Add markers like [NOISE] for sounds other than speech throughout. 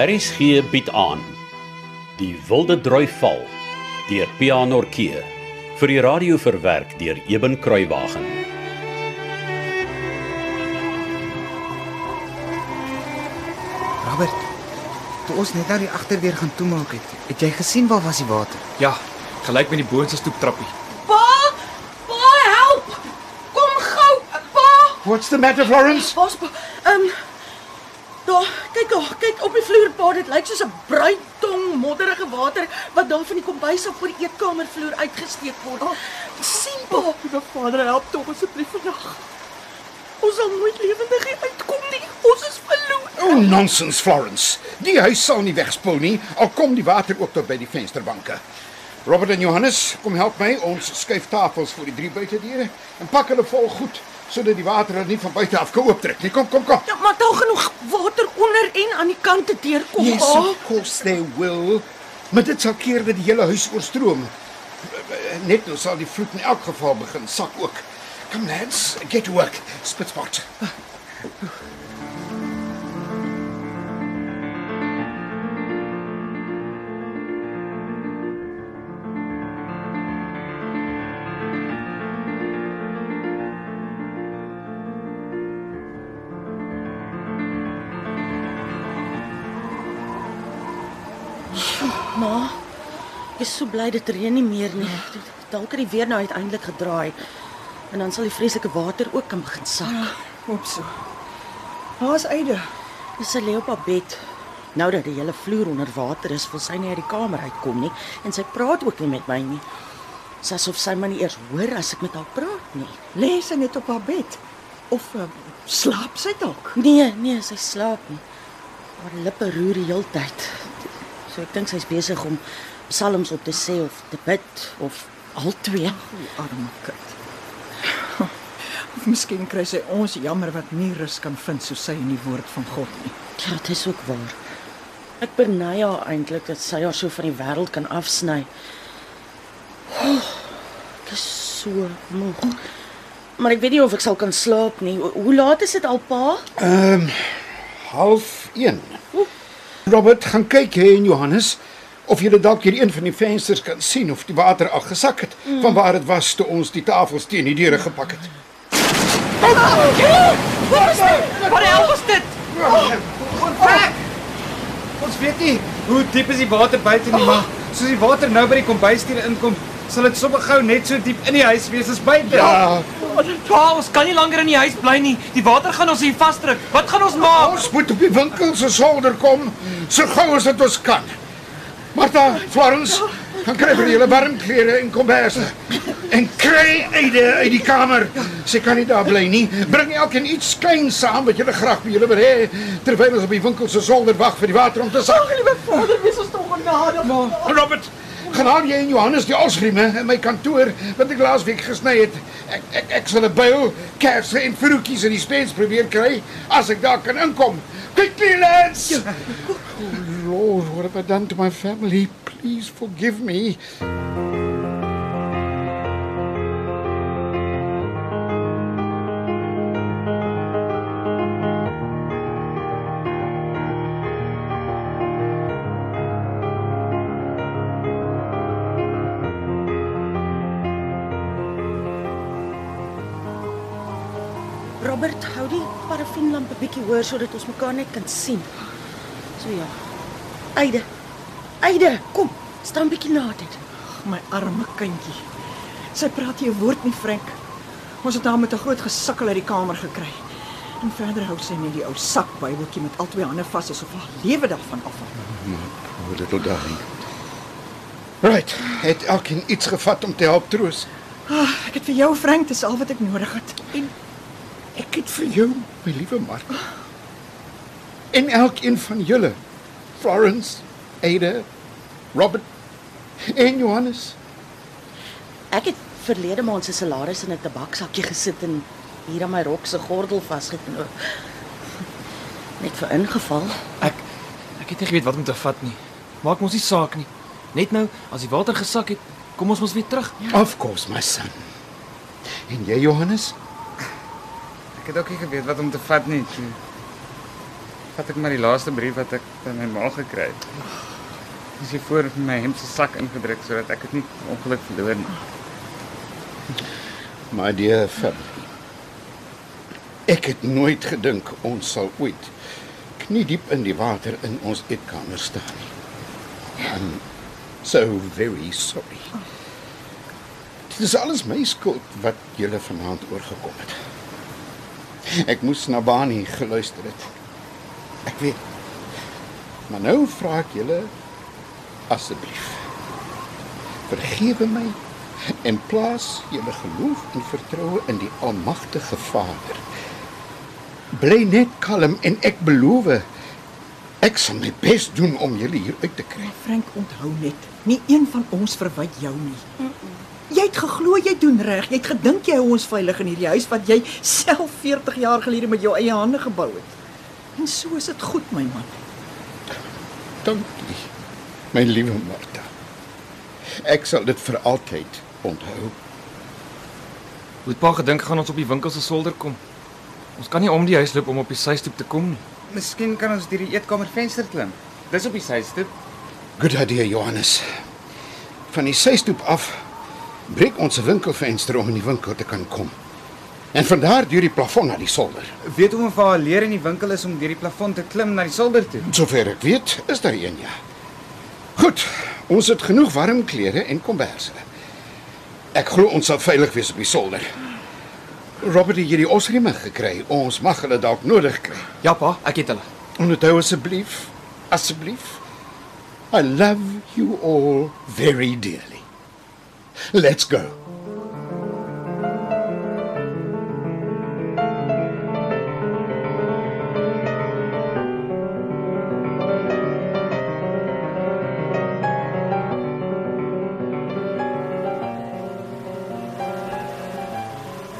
RSG bied aan Die Wilde Droi Val deur Pianorkee vir die radio verwerk deur Eben Kruiwagen. Robert, toe ons net nou die agterdeur gaan toemaak het, het jy gesien waar was die water? Ja, gelyk met die boonste stoeptrappie. Pa! Pa, help! Kom gou, pa! What's the matter, Florence? Pa. Ehm um, Daar, kyk daar, kyk op die vloer pa, dit lyk soos 'n bruintong modderige water wat daar van die kombuis af oor die eetkamervloer uitgesteek word. Oh, sien pa, Liewe Vader, help tog asseblief vandag. ons sal nooit lewendig uitkom nie. Ons is verloor. Oh, nonsense, Florence. Die huis sal nie wegspoel nie, al kom die water ook tot by die vensterbanke. Robert en Johannes, kom help my. Ons skuif tafels vir die drie buitedeure en pak hulle vol goed sodat die water er nie van buite af kan ooptrek nie. Kom, kom, kom. Ja, maar daar genoeg water onder en aan die kante deurkom. Yes, pa. of course they will. Maar dit sal keer dat die hele huis oorstroom. Net nou sal die vloed in elk geval begin sak ook. Come lads, get to work. Spitspot. Ma, ek is so bly dit reën nie meer nie. Dalk het die weer nou uiteindelik gedraai. En dan sal die vreeslike water ook kan begin sak. Hoop so. Waar's Eide? Sy lê op haar bed. Nou dat die hele vloer onder water is, wil sy nie uit die kamer uitkom nie en sy praat ook nie met my nie. Dis asof sy my nie eers hoor as ek met haar praat nie. Lê sy net op haar bed? Of uh, slaap sy dalk? Nee, nee, sy slaap nie. Haar lippe roer die hele tyd. So ek dink sy's besig om psalms op te sê of te bid of al twee. O, arme kind. Of miskien kry sy ons jammer wat nie rus kan vind soos sy in die woord van God nie. Ja, dit is ook waar. Ek beny haar eintlik dat sy haar so van die wêreld kan afsny. Oh, ek is so moeg. Maar ek weet nie of ek sal kan slaap nie. Ho- Hoe laat is dit al, pa? Ehm um, half 1. Robert, gaan kyk hè en Johannes of julle dalk hier een van die vensters kan sien of die water al gesak het mm. van waar dit was toe ons die tafels teen die deure gepak het. Wat hel was dit? Onttrek! Ons weet nie hoe diep is die water buite nie, maar soos die water nou by die kombuisdeur inkom, sal dit sommer gou net so diep in die huis wees as buite. Ja, Pa, ons kan nie langer in die huis bly nie. Die water gaan ons hier vasdruk. Wat gaan ons maak? ons moet op die winkel se solder kom so gou as dit ons kan. Martha, Florence, gaan kry vir julle warm klere en komberse. En kry Eide uit die kamer. Sy kan nie daar bly nie. Bring elkeen iets klein saam wat julle graag by julle wil hê terwyl ons op die winkel se solder wag vir die water om te sak. Liewe Vader, wees ons tog genadig. Robert, gaan haal jy en Johannes die alsgrieme in my kantoor wat ek laasweek gesny het. Ek ek ek sal 'n byl, kersse en vroetjies in die spens probeer kry as ek daar kan inkom. Quickly, lads! Oh Lord, what have I done to my family? Please forgive me. Robert, hou die parafienlamp 'n bietjie hoër sodat ons mekaar net kan sien. So ja. Eide. Eide, kom. Staan bietjie nader. My arme kindjie. Sy praat nie 'n woord nie, Frank. Ons het haar met 'n groot gesukkel uit die kamer gekry. En verder hou sy net die ou sak Bybeltjie met al twee hande vas asof haar lewe daarvan afhang. Oh, little darling. Right, het elkeen iets gevat om te help troos. Ah, ek het vir jou, Frank, dis al wat ek nodig het. En ek het vir jou, my liewe Mark. En elkeen van julle, Florence, Ada, Robert en Johannes. Ek het verlede maand se salaris in 'n tabaksakkie gesit en hier aan my rok se gordel vasgeknoop. Net vir ingeval. Ek ek het nie geweet wat om te vat nie. Maak mos nie saak nie. Net nou as die water gesak het, kom ons mos weer terug. Of course, my son. En jy, Johannes? Ek het ook nie geweet wat om te vat nie. Vat ek maar die laaste brief wat ek van my ma gekry het. Dis hier voor in my hemp se sak ingedruk sodat ek dit nie per ongeluk verloor nie. My dear family. Ek het nooit gedink ons sal ooit knie diep in die water in ons eetkamer staan nie. I'm so very sorry. Dit is alles my skuld wat julle vanaand oorgekom het. Ek moes na Bani geluister het. Ek weet. Maar nou vra ek julle asseblief. Vergewe my en plaas julle geloof en vertroue in die almagtige Vader. Bly net kalm en ek beloof ek sal my bes doen om julle hier uit te kry. Frank, onthou net, nie een van ons verwyd jou nie. Jy het geglo jy doen reg. Jy het gedink jy hou ons veilig in hierdie huis wat jy self 40 jaar gelede met jou eie hande gebou het. En so is dit goed, my man. Dankie, my liewe Martha. Ek sal dit vir altyd onthou. Hoe het pa gedink gaan ons op die winkel se solder kom? Ons kan nie om die huis loop om op die systoep te kom nie. Miskien kan ons deur die eetkamer venster klim. Dis op die systoep. Good idea, Johannes. Van die systoep af breek ons 'n winkelvenster om in die winkel te kan kom. En van daar deur die plafon na die solder. Weet hom of haar leer in die winkel is om deur die plafon te klim na die solder toe. Sover ek weet, is daar een ja. Goed, ons het genoeg warm klere en komberse. Ek glo ons sal veilig wees op die solder. Robert het hierdie osrieme gekry. Ons mag hulle dalk nodig kry. Ja pa, ek het hulle. Onthou asseblief, asseblief. I love you all very dearly. Let's go.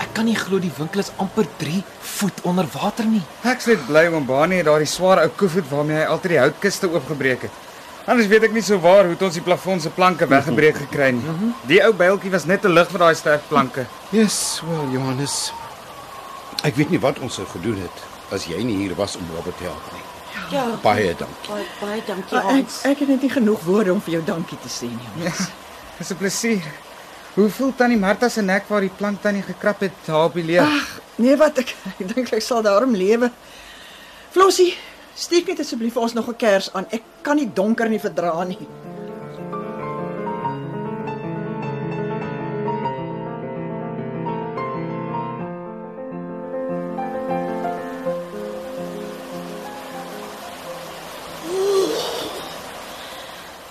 Ek kan nie glo die winkel is amper 3 voet onder water nie. Ek's net bly oom Bani het daardie swaar ou koevoet waarmee hy altyd die houtkiste oopgebreek het. Anders weet ek nie sou waar hoe het ons die plafon se planke weggebreek gekry nie. Die ou byltjie was net te lig vir daai sterk planke. Yes, well, Johannes. Ek weet nie wat ons sou gedoen het as jy nie hier was om Robert te help nie. Ja, Baie dankie. baie baie dankie Ek Hans. ek het net nie genoeg woorde om vir jou dankie te sê nie. Ja, dis 'n plesier. Hoe voel tannie Martha se nek waar die plank tannie gekrap het haar op die leer? Ag, nee wat ek [LAUGHS] ek dink ek sal daarom lewe. Flossie, steek net asseblief vir ons nog 'n kers aan. Ek kan nie donker nie verdra nie.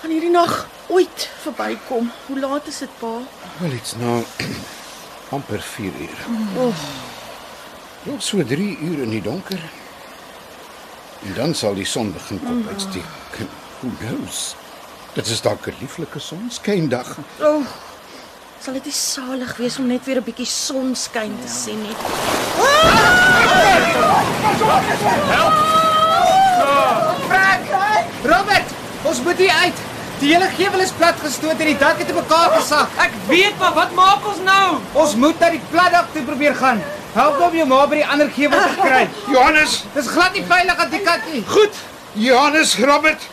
Gaan hierdie nag ooit verbykom? Hoe laat is dit, pa? Wel, dit's nou [CLEARS THROAT] amper 4 uur. Nog so 3 uur in die donker. En dan sal die son begin kop uitsteek. Who knows? Dit is dalk 'n lieflike sonskyndag. O, oh, sal dit nie salig wees om net weer 'n bietjie sonskyn te sien nie? Robert, ons moet hier uit. Die hele gevel is platgestoot en die dak het te mekaar gesak. Ek weet maar wat maak ons nou? Ons moet na die platdak toe probeer gaan. Help hom jou ma by die ander gevel te kry. Johannes, Dis glad nie veilig aan die kat nie. goed. Johannes, Robert.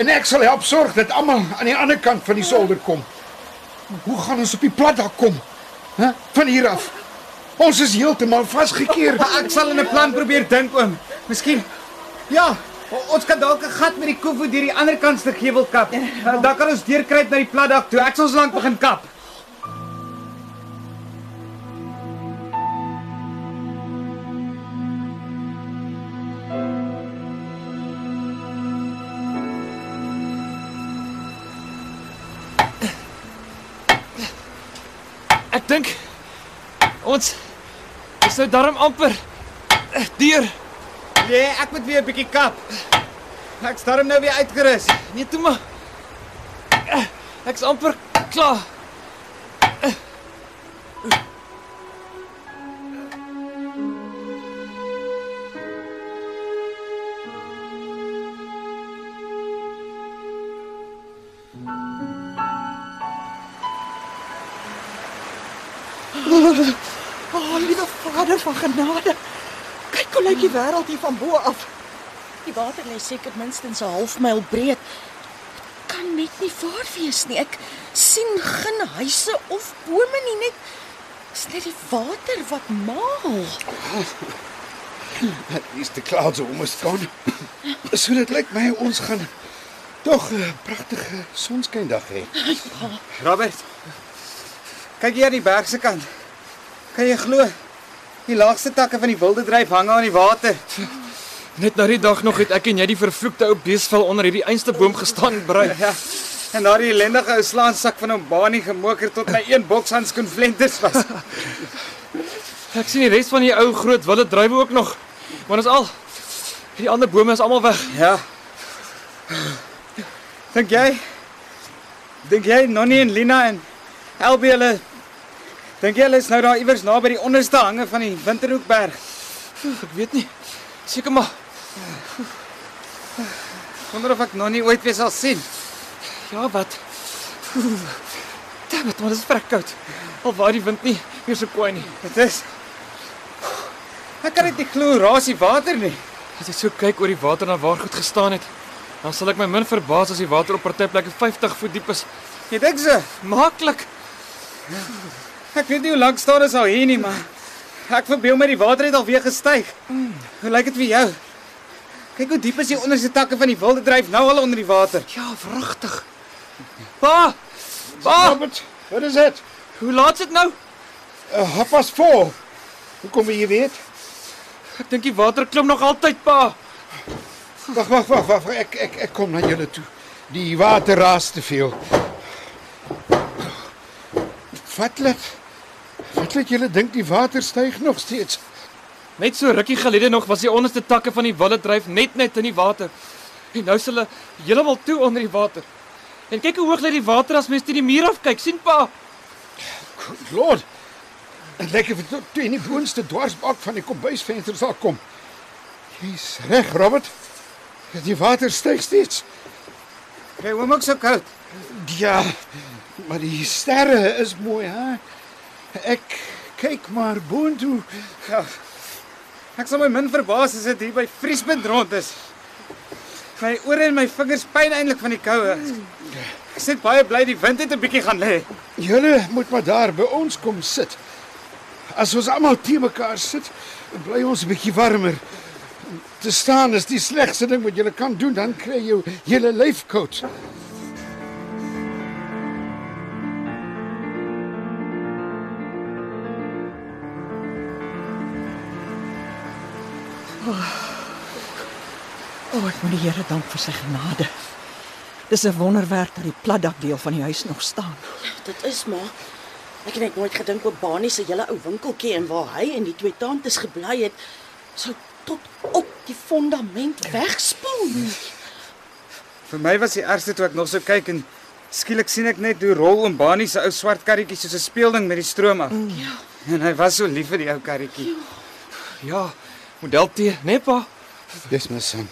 En ek sal help sorg dat almal aan die ander kant van die solder kom. Hoe gaan ons op die platdak kom? Hæ? Van hier af. Ons is heeltemal vasgekeer. [LAUGHS] Ek sal in 'n plan probeer dink oom. Miskien Ja, ons kan dalk 'n gat met die koevoet deur die ander kant se gevel kap. Uh, Dan kan ons deurkruip na die platdak toe. Ek sal ons lank begin kap. Ek dink ons is nou darm amper eh, deur. Nee, ek moet weer 'n bietjie kap. Ek starm nou weer uitgerus. Nee, toe maar. Eh, Ek's amper klaar. O, oh, liewe Vader van genade. Kyk hoe lyk die wêreld hier van bo af. Die water lê seker minstens 'n halfmyl breed. Dit kan net nie waar wees nie. Ek sien geen huise of bome nie, net is net die water wat maal. At least the clouds are almost gone. So dit lyk my ons gaan tog 'n pragtige sonskyndag hê. Robert. Kyk hier aan die berg se kant. Kan jy glo? Die laagste takke van die wilde dryf hang aan die water. Net na die dag nog het ek en jy die vervloekte ou beesval onder hierdie einste boom gestaan en brei. Ja. En daardie ellendige ou slaansak van 'n banie gemoker tot my een bokshandskoen flenters was. Ek sien die res van die ou groot wilde druiwe ook nog. Maar dis al. Die ander bome is almal weg. Ja. Dink jy? Dink jy Nonnie en Lina en Elbie hulle Dink jy hulle is nou daar iewers naby die onderste hange van die Winterhoekberg? Ek weet nie. Seker maar. Wonder of ek Nonnie ooit weer sal sien. Ja, wat? Damn it, maar dis vrek koud. Al waar die wind nie meer so kwaai nie. Dit is Ek kan dit nie glo, raas die water nie. As ek so kyk oor die water na waar goed gestaan het, dan sal ek my min verbaas as die water op party plekke 50 voet diep is. Jy dink so? Maklik. Ek weet nie hoe lank staan ons al hier nie, maar ek verbeel my die water het alweer gestyg. Hoe lyk dit vir jou? Kyk hoe diep is die onderste takke van die wilde dryf nou al onder die water. Ja, wragtig. Pa! Pa! Robert, wat is dit? Hoe laat is dit nou? Uh, half past 4. Hoe kom jy weet? Ek dink die water klim nog altyd, pa. Wag, wag, wag, wag. Ek ek ek kom na julle toe. Die water raas te veel. Wat laat Wat laat julle dink die water styg nog steeds? Net so rukkie gelede nog was die onderste takke van die wilde dryf net net in die water. En nou is hulle heeltemal toe onder die water. En kyk hoe hoog lê die water as mens teen die muur af kyk. sien pa? Good Lord. Dit lyk of dit tot in die boonste dwarsbak van die kombuisvenster sal kom. Jy's reg, Robert. Die water styg steeds. Kry hom ook so koud. Ja, maar die sterre is mooi, hè? Ek kyk maar boontoe. Ja. Ek sal my min verbaas as dit hier by vriespunt rond is. My ore en my vingers pyn eintlik van die koue. Ek sit baie bly die wind het 'n bietjie gaan lê. Julle moet maar daar by ons kom sit. As ons almal te mekaar sit, bly ons 'n bietjie warmer. Te staan is die slegste ding wat jy kan doen, dan kry jy hele lyf koud. O, oh, ek moet die Here dank vir sy genade. Dis 'n wonderwerk dat die platdakdeel van die huis nog staan. Dit is maar ek het net nooit gedink op Banie se hele ou winkeltjie en waar hy en die twee tantes gebly het sou tot op die fondament wegspoel nie. Vir my was die ergste toe ek nog so kyk en skielik sien ek net hoe rol oom Banie se ou swart karretjie soos 'n speelding met die stroom af. Ja. En hy was so lief vir die ou karretjie. Ja, model T, nee pa. Dis my son.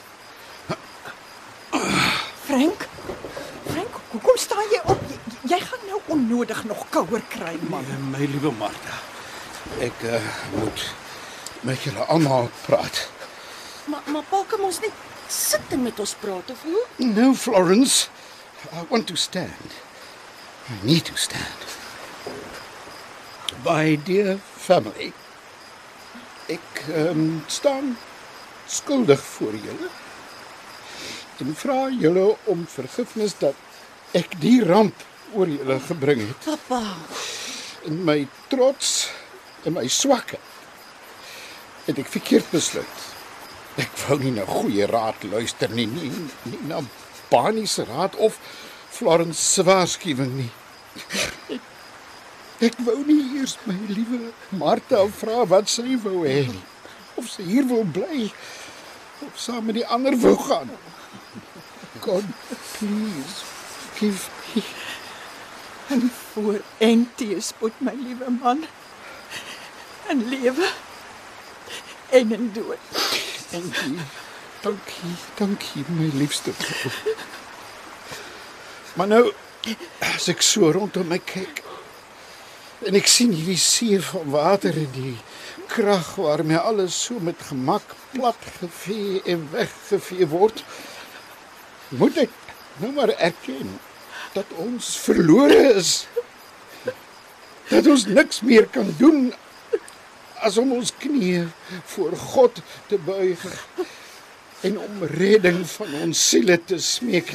Frank? Frank, hoekom staan jy op? Jy, jy gaan nou onnodig nog kouer kry, man. My liewe Martha. Ek uh, moet met julle almal praat. Maar maar pa kom ons net sit en met ons praat of hoe? No, Florence. I want to stand. I need to stand. My dear family. Ek um, staan skuldig voor julle. En vra julle om vergifnis dat ek die ramp oor julle gebring het. Pappa, In my trots en my swakheid het ek verkeerd besluit. Ek wou nie na goeie raad luister nie, nie, nie na Bani se raad of Florence se waarskuwing nie. Ek, wou nie eers my liewe Martha vra wat sy wou hê. Of sy hier wil bly of saam met die ander wou gaan. God, please give me En voor en teespoed, my liewe man. In lewe en in dood. Dankie. Dankie, dankie my liefste vrou. Maar nou as ek so rondom my kyk, En ek sien hierdie see van water en die krag waarmee alles so met gemak plat gevee en weggevee word. Moet ek nou maar erken dat ons verlore is. Dat ons niks meer kan doen as om ons knieë voor God te buig en om redding van ons siele te smeek.